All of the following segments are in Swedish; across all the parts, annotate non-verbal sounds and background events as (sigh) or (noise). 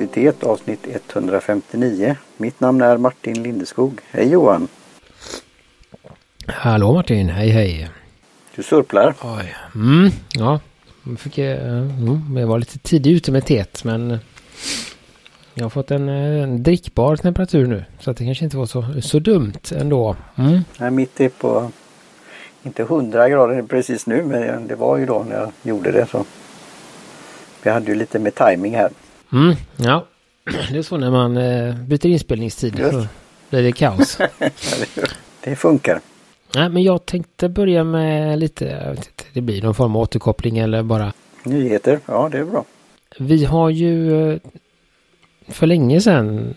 Produktivitet avsnitt 159. Mitt namn är Martin Lindeskog. Hej Johan! Hallå Martin, hej hej! Du surplar? Oj. Mm, ja, jag, fick, mm, jag var lite tidig ute med teet men jag har fått en, en drickbar temperatur nu så att det kanske inte var så, så dumt ändå. Mm. Nej, mitt är på inte 100 grader precis nu men det var ju då när jag gjorde det så. Vi hade ju lite med timing här. Mm, ja, det är så när man eh, byter inspelningstid. Så blir det kaos. (laughs) det funkar. Nej, men jag tänkte börja med lite, det blir någon form av återkoppling eller bara... Nyheter, ja det är bra. Vi har ju eh, för länge sedan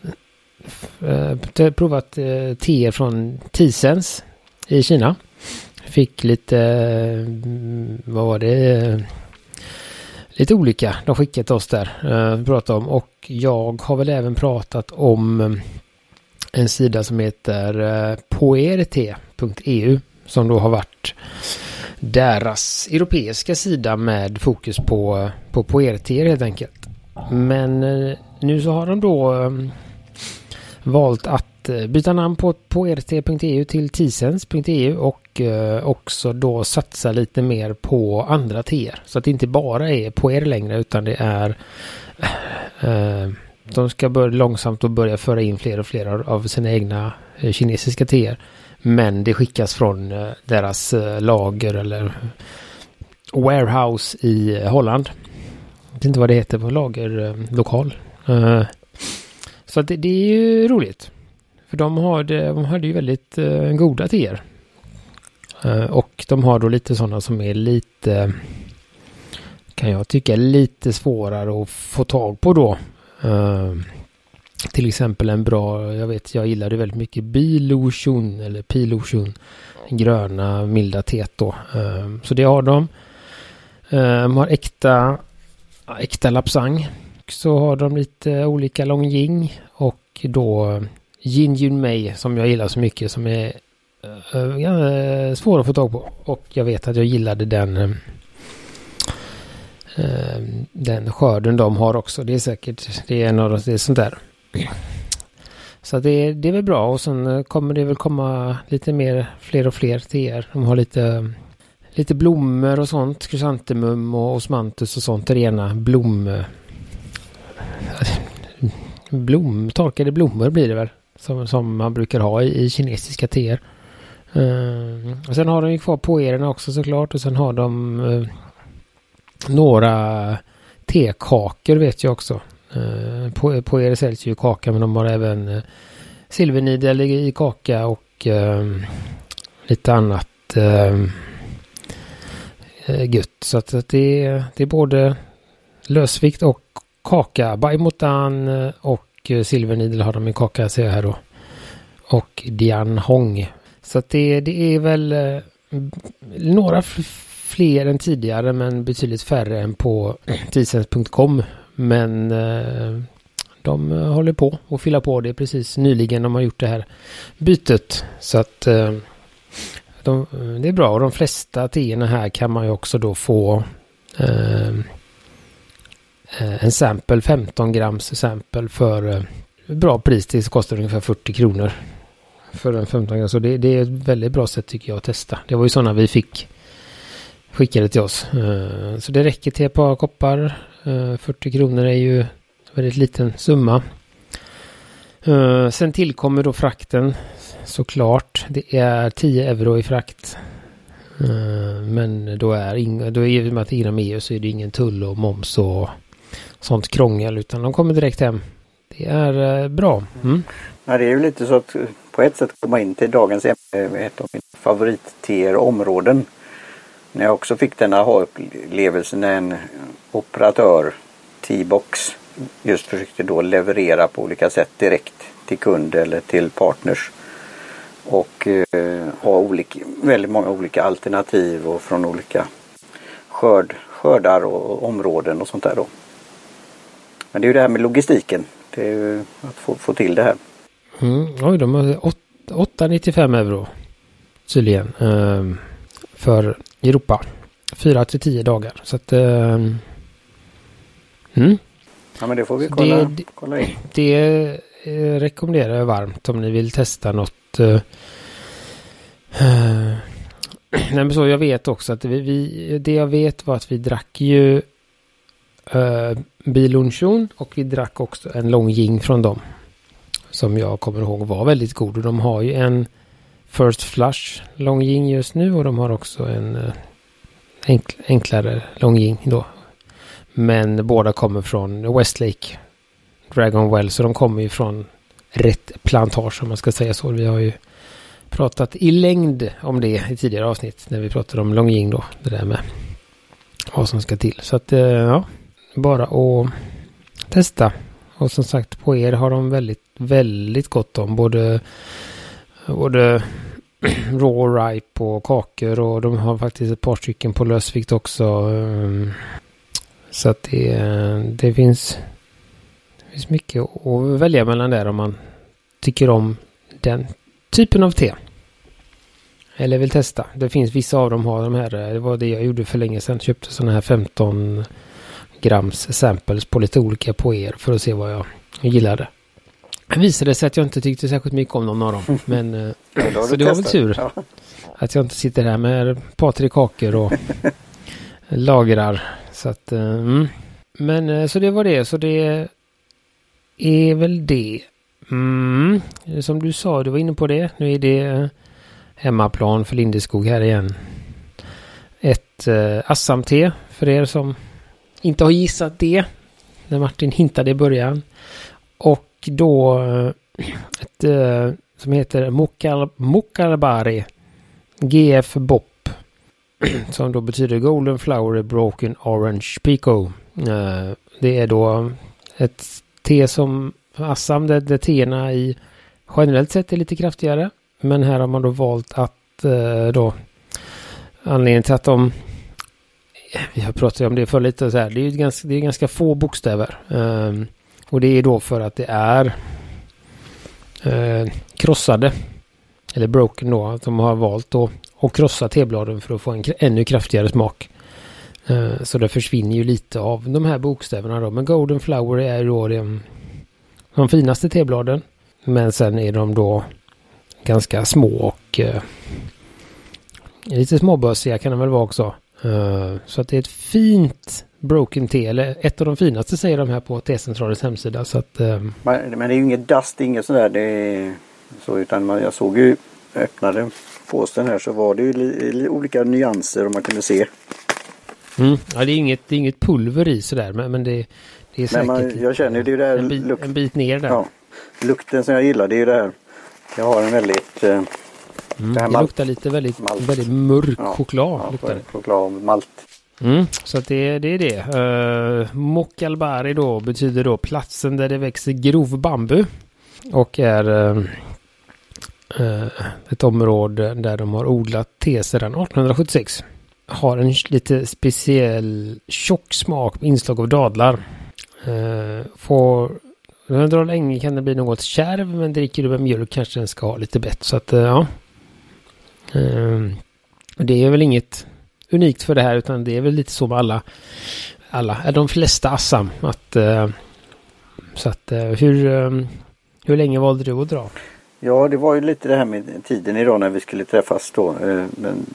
eh, provat eh, te från Tisens i Kina. Fick lite, vad var det? Lite olika. De skickat till oss där. Eh, uh, prata om. Och jag har väl även pratat om eh, en sida som heter eh, poerte.eu. Som då har varit deras europeiska sida med fokus på, på poerter helt enkelt. Men eh, nu så har de då valt att Eh, byta namn på, på ert.eu till tisens.eu och eh, också då satsa lite mer på andra teer. Så att det inte bara är på er längre utan det är eh, eh, de ska börja långsamt och börja föra in fler och fler av sina egna eh, kinesiska teer. Men det skickas från eh, deras eh, lager eller warehouse i eh, Holland. Jag vet inte vad det heter på lagerlokal. Eh, så det, det är ju roligt. För de, har det, de hade ju väldigt eh, goda teer. Eh, och de har då lite sådana som är lite, kan jag tycka, lite svårare att få tag på då. Eh, till exempel en bra, jag vet, jag gillade väldigt mycket Bilotion eller Pilotion. Gröna milda teet då. Eh, så det har de. Eh, de har äkta, äkta lapsang. Så har de lite olika Longjing och då Jin Jun Mei som jag gillar så mycket som är uh, svår att få tag på. Och jag vet att jag gillade den uh, den skörden de har också. Det är säkert, det är en av de, det är sånt där. Så det, det är väl bra och sen kommer det väl komma lite mer, fler och fler till er. De har lite, lite blommor och sånt, krysantemum och osmantus och sånt, rena blom... (laughs) Blom, torkade blommor blir det väl? Som, som man brukar ha i, i kinesiska teer. Uh, och sen har de ju kvar poererna också såklart och sen har de uh, några tekakor vet jag också. Uh, po poerer säljs ju i kaka men de har även uh, silvernidel i, i kaka och uh, lite annat uh, gött. Så att, att det, det är både lösvikt och kaka. Baimutan och och eh, silvernidel har de i kaka ser jag här då. Och Dian Hong. Så att det, det är väl eh, några fler än tidigare men betydligt färre än på (clears throat) tisens.com. Men eh, de håller på och fylla på det precis nyligen. De har gjort det här bytet. Så att de, det är bra och de flesta teerna här kan man ju också då få Eh, Eh, en sample, 15 grams sample för eh, bra pris. Det kostar ungefär 40 kronor. För en 15 gram. Så det, det, är ett väldigt bra sätt tycker jag att testa. Det var ju sådana vi fick skickade till oss. Eh, så det räcker till ett par koppar. 40 kronor är ju en väldigt liten summa. Sen tillkommer då frakten såklart. Det är 10 euro i frakt. Men då är, då är i och med att det är inom EU så är det ingen tull och moms och sånt krångel utan de kommer direkt hem. Det är eh, bra. Mm. Ja, det är ju lite så att eh, på ett sätt komma in till dagens ämne, eh, ett av mina favoritteer områden. När jag också fick den aha-upplevelsen när en operatör, T-box, just försökte då leverera på olika sätt direkt till kund eller till partners. Och eh, ha olika, väldigt många olika alternativ och från olika skörd, skördar och områden och sånt där då. Men det är ju det här med logistiken. Det är ju att få, få till det här. Mm, oj, de har 8,95 euro tydligen. Eh, för Europa. 4 till 10 dagar. Så att... Eh, mm. Ja men det får vi kolla, det, kolla in. Det eh, rekommenderar jag varmt om ni vill testa något. Uh, uh, (clears throat) nej men så jag vet också att vi, vi, det jag vet var att vi drack ju Eh, uh, Bilunchon och vi drack också en lång ying från dem. Som jag kommer ihåg var väldigt god och de har ju en First Flush lång ying just nu och de har också en eh, enk, enklare lång ying då. Men båda kommer från Westlake Dragon Well så de kommer ju från rätt plantage om man ska säga så. Vi har ju pratat i längd om det i tidigare avsnitt när vi pratade om Long Ying då. Det där med vad som ska till. Så att eh, ja, bara att testa. Och som sagt på er har de väldigt, väldigt gott om både, både (clears throat) raw ripe och kakor och de har faktiskt ett par stycken på lösvikt också. Ehm, så att det, det finns, det finns mycket att välja mellan där om man tycker om den typen av te. Eller vill testa. Det finns vissa av dem har de här. Eh, det var det jag gjorde för länge sedan. Köpte sådana här 15 grams samples på lite olika på er för att se vad jag gillade. Det visade sig att jag inte tyckte särskilt mycket om någon av dem. (laughs) Men eh, så det var väl tur. Ja. Att jag inte sitter här med tre kakor och (laughs) lagrar. Så att, eh, mm. Men eh, så det var det. Så det är väl det. Mm. Som du sa, du var inne på det. Nu är det hemmaplan för Lindeskog här igen. Ett eh, Assam-te för er som inte har gissat det. När Martin hintade i början. Och då eh, ett eh, som heter Mokal Mokalbari GF Bop. (clears throat) Som då betyder Golden Flower Broken Orange Pico. Eh, det är då ett te som Assam där, där teerna i generellt sett är lite kraftigare. Men här har man då valt att då anledningen till att de vi har pratat om det för lite så här. Det är ju ganska, det är ganska få bokstäver. Um, och det är då för att det är uh, krossade. Eller broken då. Att de har valt då att krossa tebladen för att få en ännu kraftigare smak. Uh, så det försvinner ju lite av de här bokstäverna då. Men Golden Flower är då de, de finaste tebladen. Men sen är de då ganska små och uh, lite småbössiga kan de väl vara också. Uh, så att det är ett fint Broken T, eller ett av de finaste säger de här på T-centralens hemsida. Så att, uh, men, men, det är ju inget dust, inget sådär. Det är så, utan man, jag såg ju, öppnade påsen här så var det ju li, li, olika nyanser och man kunde se. Mm. Ja, det är inget, det är inget pulver i sådär, men, men det, det är säkert men man, jag känner det är där en, bit, en bit ner där. Ja, lukten som jag gillar det är ju det här. Jag har en väldigt uh, Mm. Det, det luktar lite väldigt, väldigt mörk ja, choklad. Ja, luktar det. Choklad och malt. Mm, så att det, det är det. Uh, Mokalbari då betyder då platsen där det växer grov bambu. Och är uh, uh, ett område där de har odlat te sedan 1876. Har en lite speciell tjock smak med inslag av dadlar. Uh, får när den drar länge kan det bli något kärv men dricker du med mjölk kanske den ska ha lite bett. Så att ja, Ehm, det är väl inget unikt för det här utan det är väl lite så med alla, alla eh, de flesta Assam. Att, eh, så att eh, hur, ehm, hur länge valde du att dra? Ja det var ju lite det här med tiden idag när vi skulle träffas då. Men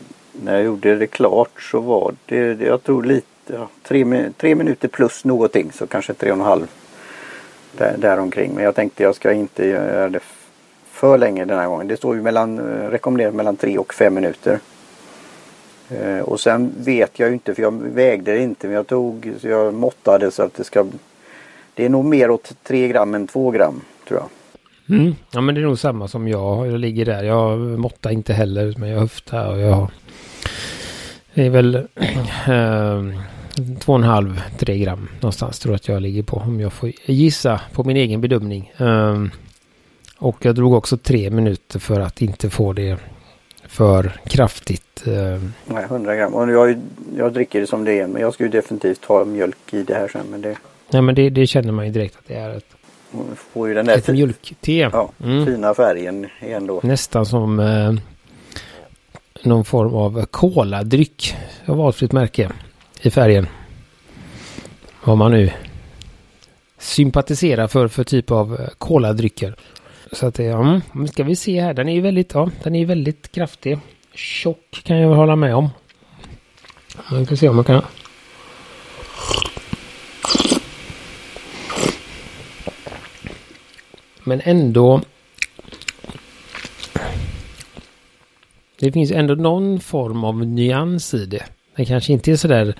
när jag gjorde det klart så var det, jag tror lite, ja, tre, tre minuter plus någonting så kanske tre och en halv. Där, däromkring. Men jag tänkte jag ska inte göra det för länge den här gången. Det står ju mellan, eh, rekommenderat mellan 3 och 5 minuter. Eh, och sen vet jag ju inte för jag vägde det inte men jag tog så jag måttade så att det ska Det är nog mer åt 3 gram än 2 gram tror jag. Mm. Ja men det är nog samma som jag. Jag ligger där. Jag måttar inte heller men jag höftar och jag Det är väl äh, (clears throat) två och en halv, tre gram någonstans tror jag att jag ligger på. Om jag får gissa på min egen bedömning. Um, och jag drog också tre minuter för att inte få det för kraftigt. Eh. Nej, 100 gram. Och jag, jag dricker det som det är. Men jag ska ju definitivt ha mjölk i det här sen. Men det... Nej men det, det känner man ju direkt att det är ett, får ju den där ett mjölkte. Ja, mm. fina färgen igen då. Nästan som eh, någon form av koladryck av valfritt märke i färgen. Vad man nu sympatiserar för för typ av koladrycker. Så att det, ja, mm, nu ska vi se här. Den är ju väldigt, ja, den är väldigt kraftig. Tjock kan jag väl hålla med om. Vi ska se om man kan. Men ändå. Det finns ändå någon form av nyans i det. Den kanske inte är sådär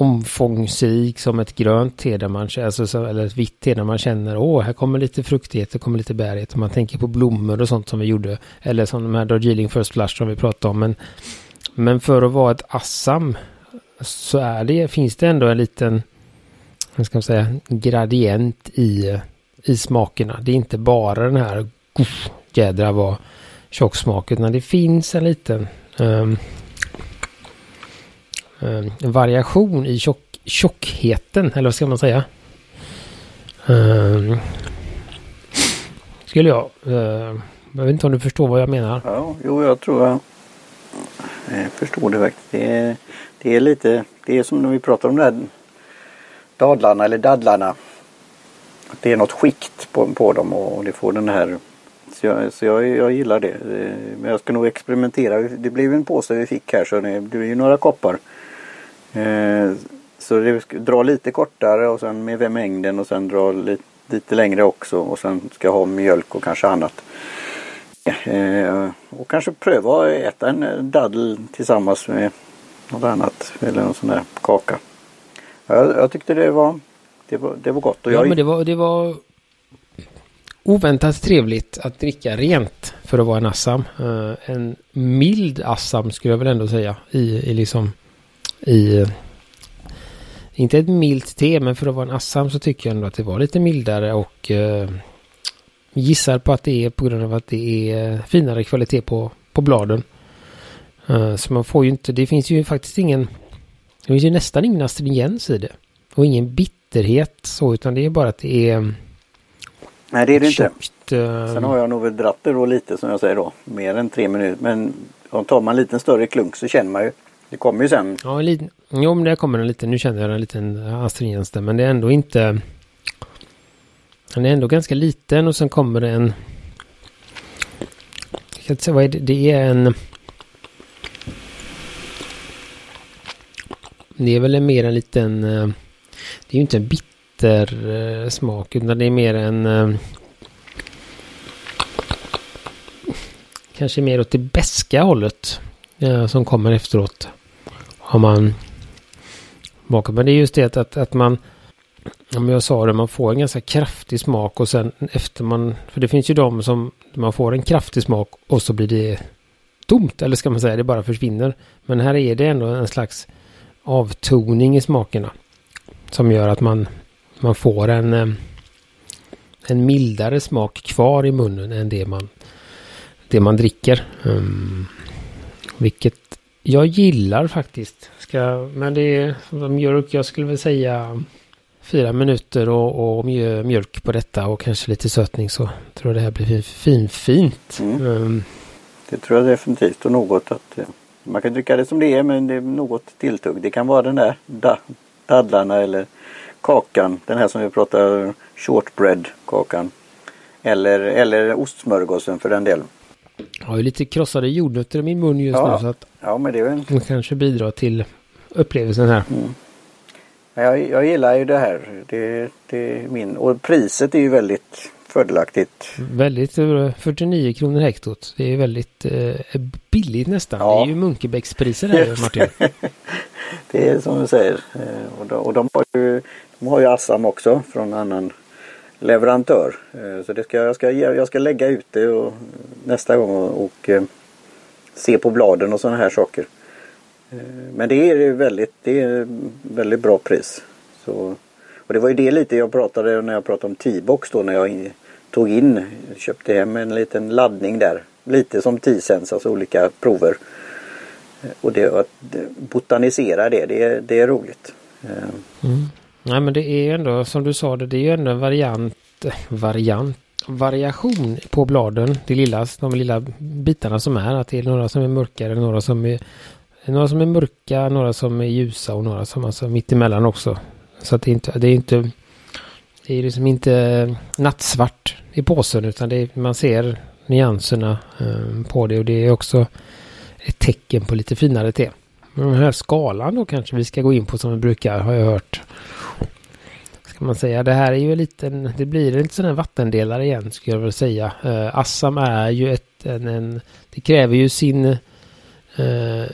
omfångsrik som ett grönt te där man, alltså, eller ett vitt te där man känner åh, här kommer lite fruktighet, det kommer lite bärighet. Om man tänker på blommor och sånt som vi gjorde. Eller som de här Darjeeling First Flush som vi pratade om. Men, men för att vara ett Assam så är det, finns det ändå en liten, vad ska man säga, gradient i, i smakerna. Det är inte bara den här jädra vad tjocksmak, utan det finns en liten um, eh, variation i tjock, tjockheten, eller vad ska man säga? Eh, skulle jag. Eh, jag vet inte om du förstår vad jag menar. Ja, jo, jag tror jag, jag förstår det faktiskt. Det är, det är lite, det är som när vi pratar om det här dadlarna eller dadlarna. Det är något skikt på, på dem och det får den här så jag, så jag, jag gillar det. Eh, men jag ska nog experimentera. Det blev en påse vi fick här så det blir ju några koppar. Eh, så det ska dra lite kortare och sen med mängden och sen dra lite, lite längre också och sen ska jag ha mjölk och kanske annat. Eh, och kanske pröva att äta en daddel tillsammans med något annat eller någon sån där kaka. Jag, jag tyckte det var, det var, det var gott. Och ja, men det var, det var oväntat trevligt att dricka rent för att vara en Assam. Uh, en mild Assam skulle jag väl ändå säga i, i liksom i inte ett milt te men för att vara en Assam så tycker jag ändå att det var lite mildare och uh, gissar på att det är på grund av att det är finare kvalitet på, på bladen. Uh, så man får ju inte, det finns ju faktiskt ingen, det finns ju nästan ingen astringens i det. Och ingen bitterhet så utan det är bara att det är Nej det är det inte. uh... Sen har jag nog väl dratt det då lite som jag säger då. Mer än tre minuter. Men om tar man en liten större klunk så känner man ju. Det kommer ju sen. Ja, jo men det kommer en liten. Nu känner jag en liten eh, astringens där. Men det är ändå inte. Den är ändå ganska liten och sen kommer det en. Jag kan inte säga vad är det? Det är en. Det är väl mer en liten. Eh, det är ju inte en bitter eh, smak utan det är mer en. Kanske mer åt det beska hållet. Som kommer efteråt. Har man bakat. Men det är just det att, att man. Om jag sa det, man får en ganska kraftig smak och sen efter man. För det finns ju de som man får en kraftig smak och så blir det tomt. Eller ska man säga, det bara försvinner. Men här är det ändå en slags avtoning i smakerna. Som gör att man, man får en, eh, en mildare smak kvar i munnen än det man, det man dricker. Um, vilket jag gillar faktiskt. Ska, men det är mjölk, jag skulle väl säga fyra minuter och, och mjölk på detta och kanske lite sötning så tror jag det här blir fin, fint. Mm. Um, det tror jag definitivt och något att eh, man kan dricka det som det är men det är något tilltugg. Det kan vara den där dadlarna eller kakan. Den här som vi pratar shortbread kakan. Eller, eller ostsmörgåsen för den delen. Jag har ju lite krossade jordnötter i min mun just ja. nu så att ja, men det är väl... det kanske bidrar till upplevelsen här. Mm. Jag, jag gillar ju det här. Det, det är min. Och priset är ju väldigt fördelaktigt. Väldigt, 49 kronor hektot. Det är väldigt eh, billigt nästan. Ja. Det är ju Munkebäckspriser här Martin. (laughs) det är som du säger. Eh, och de, och de, har ju, de har ju Assam också från annan leverantör. Eh, så det ska, jag, ska, jag ska lägga ut det och, nästa gång och, och eh, se på bladen och sådana här saker. Eh, men det är väldigt, det är väldigt bra pris. Så, och det var ju det lite jag pratade när jag pratade om T-box då när jag tog in, köpte hem en liten laddning där. Lite som T-Sense, alltså olika prover. Och det, att botanisera det, det, är, det är roligt. Mm. Nej men det är ändå som du sa det, det är ju ändå en variant, eh, variant, variation på bladen. Det lilla, de lilla bitarna som är. Att det är några som är mörkare, några som är, några som är mörka, några som är ljusa och några som alltså mittemellan också. Så att det är inte, det är inte det är liksom inte nattsvart i påsen utan det är, man ser nyanserna eh, på det och det är också ett tecken på lite finare te. Den här skalan då kanske vi ska gå in på som vi brukar har jag hört. Ska man säga. Det här är ju en liten, det blir en sån här vattendelare igen skulle jag vilja säga. Uh, Assam är ju ett, en, en, det kräver ju sin, uh,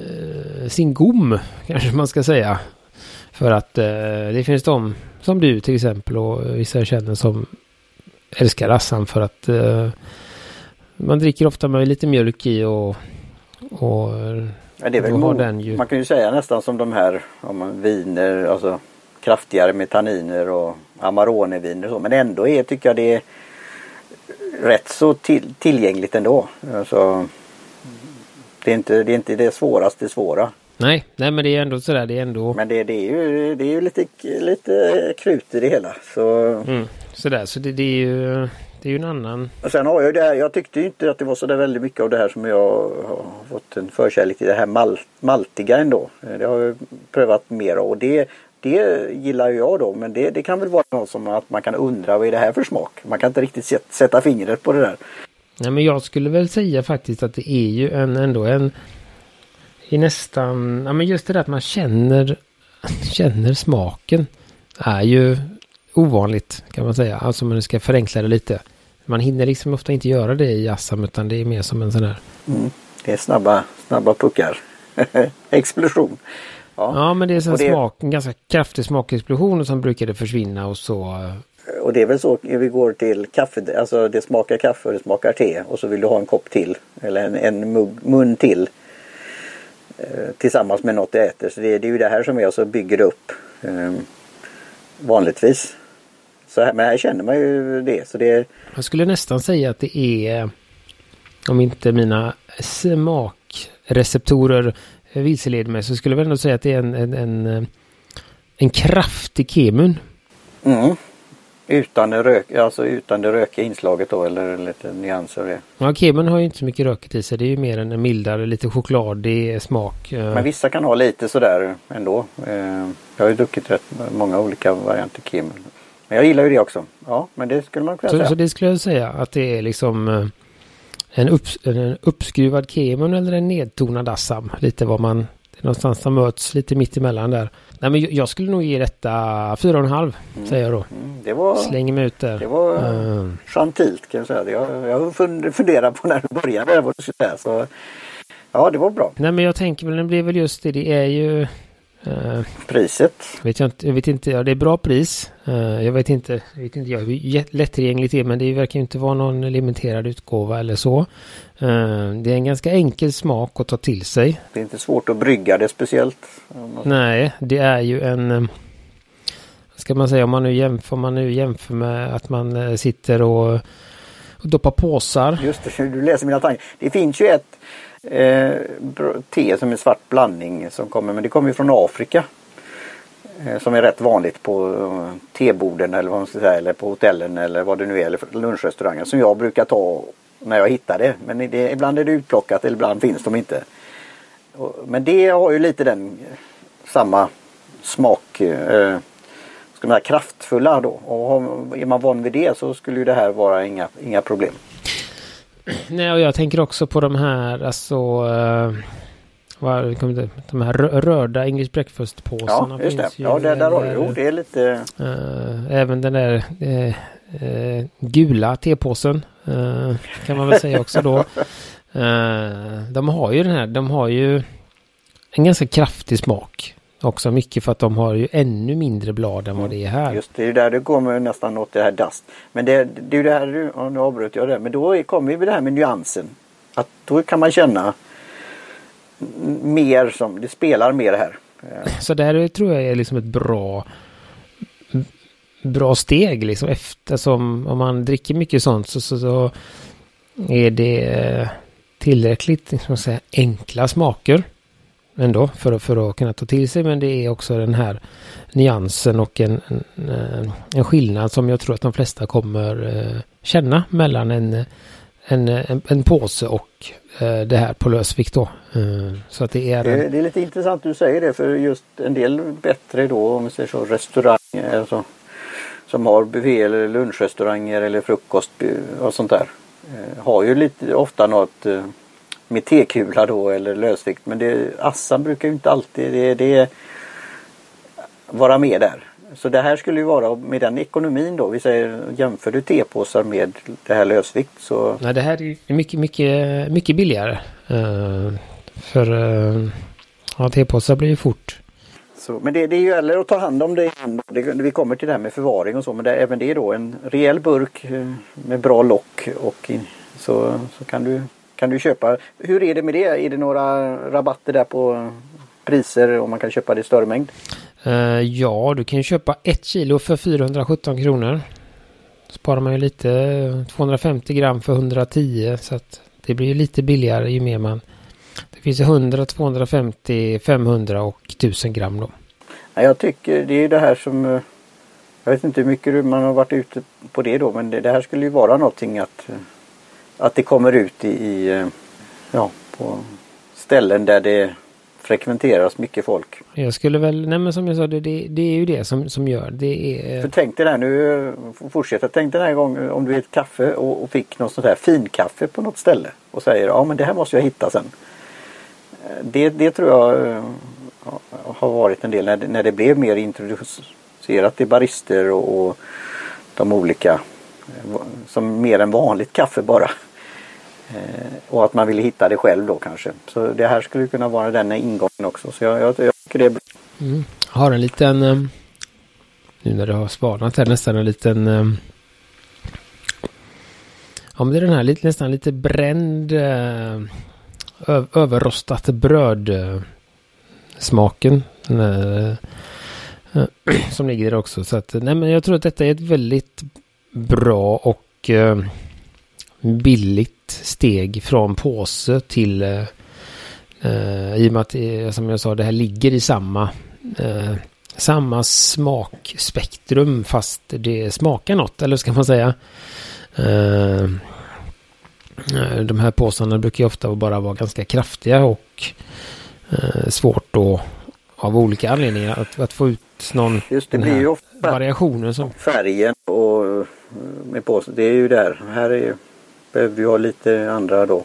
sin gom kanske man ska säga. För att uh, det finns de som du till exempel och vissa jag känner som älskar Assam för att man dricker ofta med lite mjölk i och, och Ja, det är väl. Man kan ju säga nästan som de här om man, viner, alltså kraftigare med tanniner och Amarone-viner så. Men ändå är, tycker jag det är rätt så till, tillgängligt ändå. Alltså, det, är inte, det är inte det svåraste svåra. Nej, nej men det är ändå sådär, det är ändå... Men det, det är ju, det är ju lite, lite krut i det hela. Så, mm, sådär, så det, det är ju... Det är ju en annan. Och sen har jag det här, jag tyckte inte att det var så där väldigt mycket av det här som jag har fått en förkärlek till. Det här mal, maltiga ändå. Det har jag prövat mer och det, det gillar jag då. Men det, det kan väl vara något som att man kan undra vad är det här för smak? Man kan inte riktigt sätta fingret på det där. Nej men jag skulle väl säga faktiskt att det är ju en, ändå en i nästan, ja men just det där att man känner, (laughs) känner smaken är ju ovanligt kan man säga. Alltså om man ska förenkla det lite. Man hinner liksom ofta inte göra det i Assam utan det är mer som en sån här. Mm. Det är snabba, snabba puckar. (laughs) Explosion. Ja. ja men det är en, det... smak, en ganska kraftig smakexplosion brukar det försvinna och så. Eh, och det är väl så vi går till kaffe, alltså det smakar kaffe och det smakar te och så vill du ha en kopp till eller en, en mugg, mun till eh, tillsammans med något du äter. Så det, det är ju det här som är och så bygger det upp eh, vanligtvis. Så här, men här känner man ju det. Så det Jag skulle nästan säga att det är, om inte mina smakreceptorer vilseleder mig, så skulle jag ändå säga att det är en, en, en, en kraftig kemun. Mm. Utan det, rök, alltså utan det rökiga inslaget då eller lite nyanser det. Ja, kemun har ju inte så mycket rökigt i sig. Det är ju mer en mildare, lite chokladig smak. Men vissa kan ha lite sådär ändå. Eh, jag har ju druckit rätt många olika varianter kemun. Men jag gillar ju det också. Ja, men det skulle man kunna så, säga. Så det skulle jag säga att det är liksom eh, en, upp, en uppskruvad kemun eller en nedtonad assam. Lite vad man, det är någonstans som möts lite mitt emellan där. Nej men jag skulle nog ge detta 4,5 mm. säger jag då. Mm, det var, Slänger mig ut där. Det var uh. gentilt kan jag säga. Jag, jag funderat på när du började vad du skulle säga. Så, ja det var bra. Nej men jag tänker väl det blir väl just det. Det är ju Uh, Priset? Vet jag, inte, jag vet inte, ja det är bra pris. Uh, jag vet inte, jag vet inte, jag är lättillgängligt men det verkar inte vara någon limiterad utgåva eller så. Uh, det är en ganska enkel smak att ta till sig. Det är inte svårt att brygga det speciellt. Nej, det är ju en ska man säga om man nu jämför, man nu jämför med att man sitter och, och påsar. Just det, du läser mina tankar. Det finns ju ett eh, te som är svart blandning som kommer, men det kommer från Afrika. Eh, som är rätt vanligt på eh, teborden eller vad man ska säga, eller på hotellen eller vad det nu är, eller lunchrestauranger som jag brukar ta när jag hittar det. Men det, ibland är det utplockat eller ibland finns de inte. Men det har ju lite den samma smak. Eh, ska man säga, kraftfulla då. Och är man van vid det så skulle ju det här vara inga, inga problem. Nej, och jag tänker också på de här, alltså... Uh, vad, de här röda English breakfast-påsarna. Ja, just det. ja, det, där har du. Jo, det är lite... Uh, även den där uh, gula tepåsen. kan man väl säga också då. (laughs) de har ju den här, de har ju en ganska kraftig smak också mycket för att de har ju ännu mindre blad än vad det är här. Just det, är där det kommer nästan åt det här dust. Men det, det är ju det här, och nu avbröt jag det, men då kommer vi det här med nyansen. Att då kan man känna mer som, det spelar mer här. Så det här tror jag är liksom ett bra bra steg liksom eftersom om man dricker mycket sånt så, så, så är det tillräckligt liksom, säga, enkla smaker ändå för, att, för att kunna ta till sig. Men det är också den här nyansen och en, en, eh, en skillnad som jag tror att de flesta kommer eh, känna mellan en, en, en, en påse och eh, det här på lösvikt då. Så att det är... Det, det är lite intressant du säger det för just en del bättre då om vi säger så restauranger alltså, som har buffé eller lunchrestauranger eller frukost och sånt där. Har ju lite ofta något med tekula då eller lösvikt men det, assan brukar ju inte alltid det, det vara med där. Så det här skulle ju vara med den ekonomin då. Vi säger jämför du tepåsar med det här lösvikt så. Nej det här är mycket mycket mycket billigare. Uh, för uh, ja, tepåsar blir ju fort. Så, men det, det gäller att ta hand om det, det. Vi kommer till det här med förvaring och så men det, även det är då en rejäl burk eh, med bra lock och så, så kan du kan du köpa. Hur är det med det? Är det några rabatter där på priser om man kan köpa det i större mängd? Uh, ja, du kan ju köpa ett kilo för 417 kronor. Sparar man ju lite 250 gram för 110 så att det blir ju lite billigare ju mer man det finns 100, 250, 500 och 1000 gram då. Jag tycker det är det här som eh, jag vet inte hur mycket man har varit ute på det då men det, det här skulle ju vara någonting att att det kommer ut i, i eh, ja, på ställen där det frekventeras mycket folk. Jag skulle väl, nej men som jag sa, det, det, det är ju det som, som gör. Det är... För tänk dig det här nu, fortsätta, tänk dig den här gången om du är ett kaffe och, och fick något sånt här finkaffe på något ställe och säger ja men det här måste jag hitta sen. Det, det tror jag eh, har varit en del när när det blev mer introducerat till barister och, och de olika eh, Eh, som mer än vanligt kaffe bara. Eh, och att man vill hitta det själv då kanske. Så det här skulle kunna vara den ingången också. Så jag, jag, jag tycker det är bra. Mm. Jag har en liten, eh, nu när det har svalnat här, nästan en liten Ja men det är den här lite, nästan lite bränd överrostat bröd smaken. (clears throat) Som ligger där också. Så att, nej men jag tror att detta är ett väldigt bra och eh, billigt steg från påse till eh, eh i och med att eh, som jag sa det här ligger i samma eh, samma smakspektrum fast det smakar något eller ska man säga. Eh, de här påsarna brukar ju ofta bara vara ganska kraftiga och svårt då av olika anledningar att, att få ut någon Just det blir ju ofta variationen som färgen och med påsen. Det är ju där. Här är ju behöver vi ha lite andra då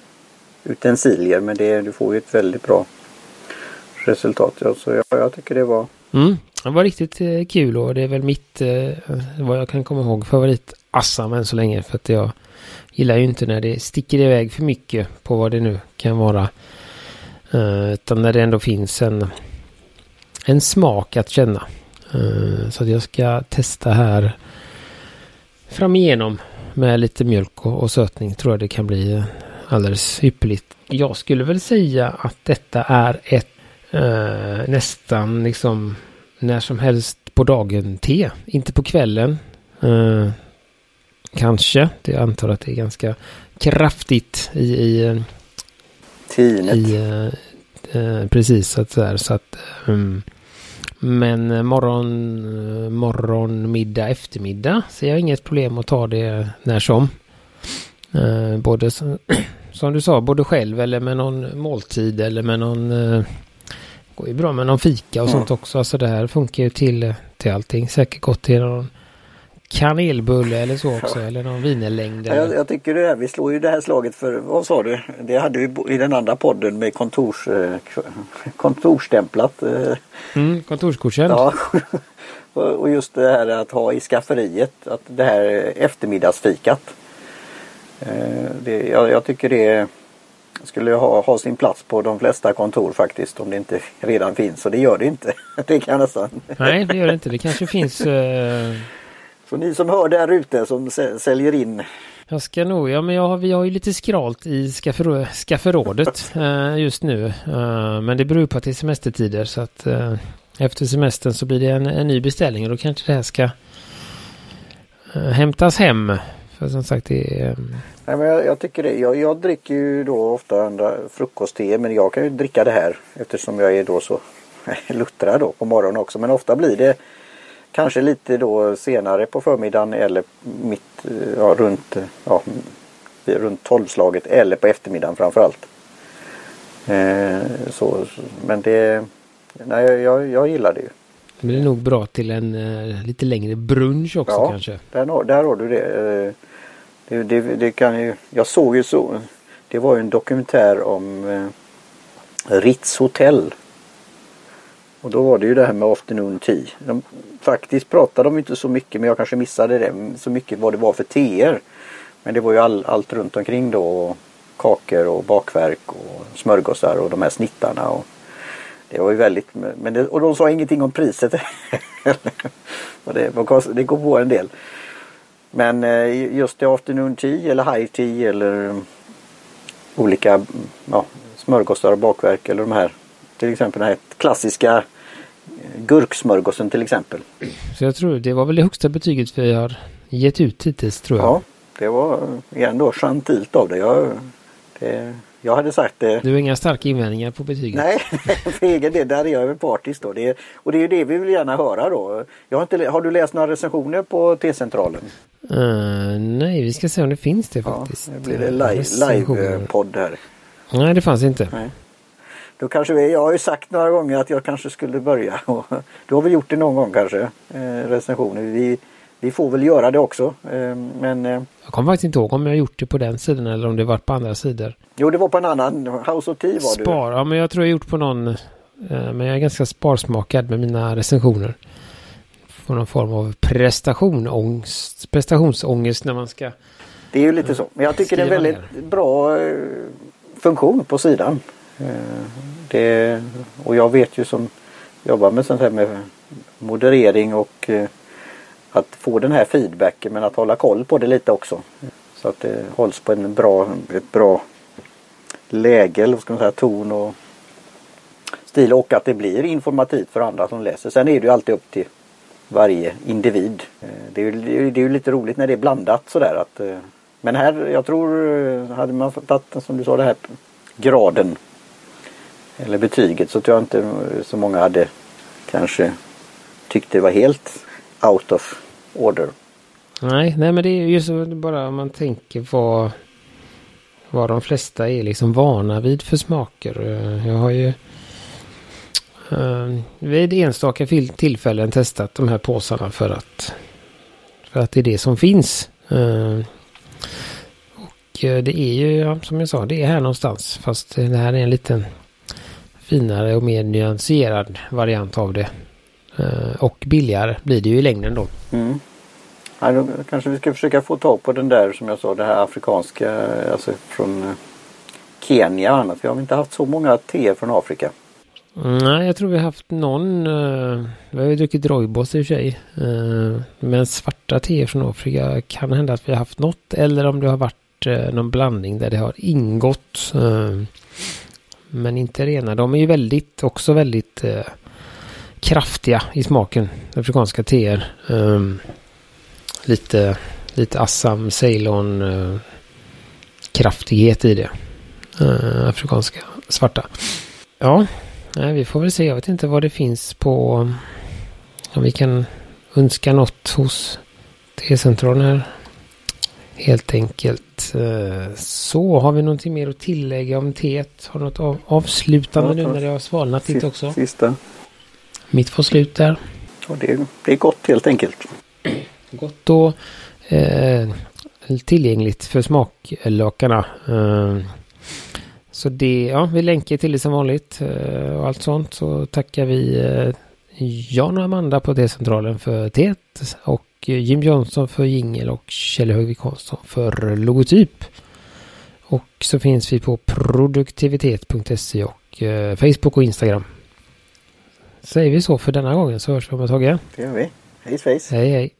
utensilier men det, du får ju ett väldigt bra resultat. Ja, så jag, jag tycker det var mm, Det var riktigt eh, kul och det är väl mitt eh, vad jag kan komma ihåg favorit Assam än så länge för att jag gillar ju inte när det sticker iväg för mycket på vad det nu kan vara. Utan när det ändå finns en, en smak att känna. Uh, så att jag ska testa här fram igenom med lite mjölk och, och sötning tror jag det kan bli alldeles ypperligt. Jag skulle väl säga att detta är ett eh, nästan liksom när som helst på dagen te. Inte på kvällen. Eh, kanske. Det jag antar att det är ganska kraftigt i... i Tinet. I, eh, eh precis så att, så, här, så att um, men eh, morgon, eh, morgon, middag, eftermiddag ser jag inget problem att ta det när som. Eh, både (clears throat) som du sa, både själv eller med någon måltid eller med någon... går ju bra med någon fika och mm. sånt också. Alltså det här funkar ju till, till allting. Säkert gott till någon kanelbulle eller så också. Eller någon vinelängd. Ja, jag, jag, tycker det här, vi slår ju det här slaget för, vad sa du? Det hade vi i den andra podden med kontors, eh, (laughs) kontorsstämplat. Eh. Mm, kontorsgodkänd. Ja. (laughs) och just det här att ha i skafferiet, att det här eftermiddagsfikat. Eh, det, jag, jag tycker det skulle ha, ha sin plats på de flesta kontor faktiskt om det inte redan finns och det gör det inte. (laughs) det kan nästan. Nej det gör det inte. Det kanske finns eh så ni som hör där ute som säljer in. Jag ska nog, ja men jag har, vi har ju lite skralt i skafferå, skafferrådet (laughs) eh, just nu. Eh, men det beror på att det är semestertider så att eh, efter semestern så blir det en, en ny beställning och då kanske det här ska eh, hämtas hem. För som sagt det är... Nej, men jag, jag tycker det. Jag, jag, dricker ju då ofta andra frukostte men jag kan ju dricka det här eftersom jag är då så (laughs) luttrad då på morgonen också. Men ofta blir det Kanske lite då senare på förmiddagen eller mitt, ja, runt, ja, runt tolvslaget eller på eftermiddagen framförallt. Eh, så, men det, nej, jag, jag gillar det ju. Det blir nog bra till en uh, lite längre brunch också ja, kanske. Där, där har du det. Uh, det, det, det, kan ju, jag såg ju så. Det var ju en dokumentär om uh, Ritz hotell. Och då var det ju det här med afternoon tea. De, faktiskt pratade de inte så mycket men jag kanske missade det. Så mycket vad det var för teer. Men det var ju all, allt runt omkring då. Kakor och bakverk och smörgåsar och de här snittarna. Och det var ju väldigt, men det, och de sa ingenting om priset. (laughs) och det, det går på en del. Men eh, just det afternoon tea eller high tea eller olika ja, smörgåsar och bakverk eller de här. Till exempel den här klassiska eh, gurksmörgåsen till exempel. Så jag tror det var väl det högsta betyget vi har gett ut hittills tror jag. Ja, det var ändå gentilt av dig. Jag, det, jag hade sagt det. Du har inga starka invändningar på betyget? Nej, (laughs) för egen del. Där är jag väl partisk då. Det, och det är ju det vi vill gärna höra då. Jag har, inte, har du läst några recensioner på T-centralen? Uh, nej, vi ska se om det finns det faktiskt. Ja, det blir det live-podd live här. Nej, det fanns inte. Nej. Då kanske vi, jag har ju sagt några gånger att jag kanske skulle börja. (laughs) du har väl gjort det någon gång kanske? Eh, recensioner. Vi, vi får väl göra det också. Eh, men, eh, jag kommer faktiskt inte ihåg om jag gjort det på den sidan eller om det var på andra sidor. Jo, det var på en annan. House of Tea var Spar, du. Ja, men jag tror jag gjort på någon. Eh, men jag är ganska sparsmakad med mina recensioner. Får någon form av prestationsångest, prestationsångest när man ska. Det är ju lite så. Men jag tycker det är en väldigt ner. bra eh, funktion på sidan. Eh, det, och jag vet ju som jobbar med sånt här med moderering och eh, att få den här feedbacken men att hålla koll på det lite också. Så att det hålls på en bra, ett bra läge, eller ska man säga, ton och stil och att det blir informativt för andra som läser. Sen är det ju alltid upp till varje individ. Eh, det är ju, det är ju lite roligt när det är blandat sådär att men här, jag tror, hade man tagit som du sa det här graden eller betyget så tror jag inte så många hade kanske tyckt det var helt out of order. Nej, nej men det är ju så bara om man tänker vad, vad de flesta är liksom vana vid för smaker. Eh, jag har ju uh, vid enstaka tillfällen testat de här påsarna för att för att det är det som finns. Uh, och det är ju, ja, som jag sa, det är här någonstans. Fast det här är en liten finare och mer nyanserad variant av det. Uh, och billigare blir det ju i längden då. Mm. Ja, då kanske vi ska försöka få tag på den där som jag sa det här afrikanska alltså från eh, Kenya och annat. Vi har inte haft så många teer från Afrika. Nej, jag tror vi har haft någon. Uh, vi har ju druckit Roibos i och för sig. Uh, men svarta teer från Afrika kan hända att vi har haft något. Eller om det har varit uh, någon blandning där det har ingått men inte rena. De är ju väldigt, också väldigt eh, kraftiga i smaken. Afrikanska teer. Um, lite, lite Assam, Ceylon uh, kraftighet i det. Uh, afrikanska svarta. Ja, nej, vi får väl se. Jag vet inte vad det finns på... Om vi kan önska något hos T-centralen här. Helt enkelt. Uh, så, har vi någonting mer att tillägga om teet? Har något av, avslutande nu när det har svalnat lite också? Sista. Mitt får slut där. Det, det är gott helt enkelt. (clears throat) Gott och eh, tillgängligt för smaklökarna. Eh, så det, ja, vi länkar till det som vanligt eh, och allt sånt. Så tackar vi eh, Jan och Amanda på T-centralen för teet och Jim Johnson för jingel och Kjell Högvik Hansson för logotyp. Och så finns vi på produktivitet.se och eh, Facebook och Instagram. Säger vi så för denna gången så hörs vi om ett tag igen. Det gör vi. Hej svejs. Hej hej.